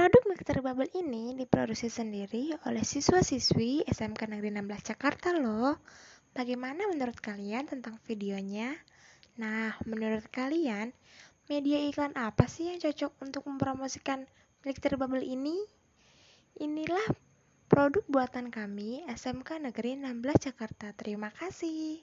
Produk mixer bubble ini diproduksi sendiri oleh siswa-siswi SMK Negeri 16 Jakarta loh. Bagaimana menurut kalian tentang videonya? Nah, menurut kalian, media iklan apa sih yang cocok untuk mempromosikan mixer bubble ini? Inilah produk buatan kami SMK Negeri 16 Jakarta. Terima kasih.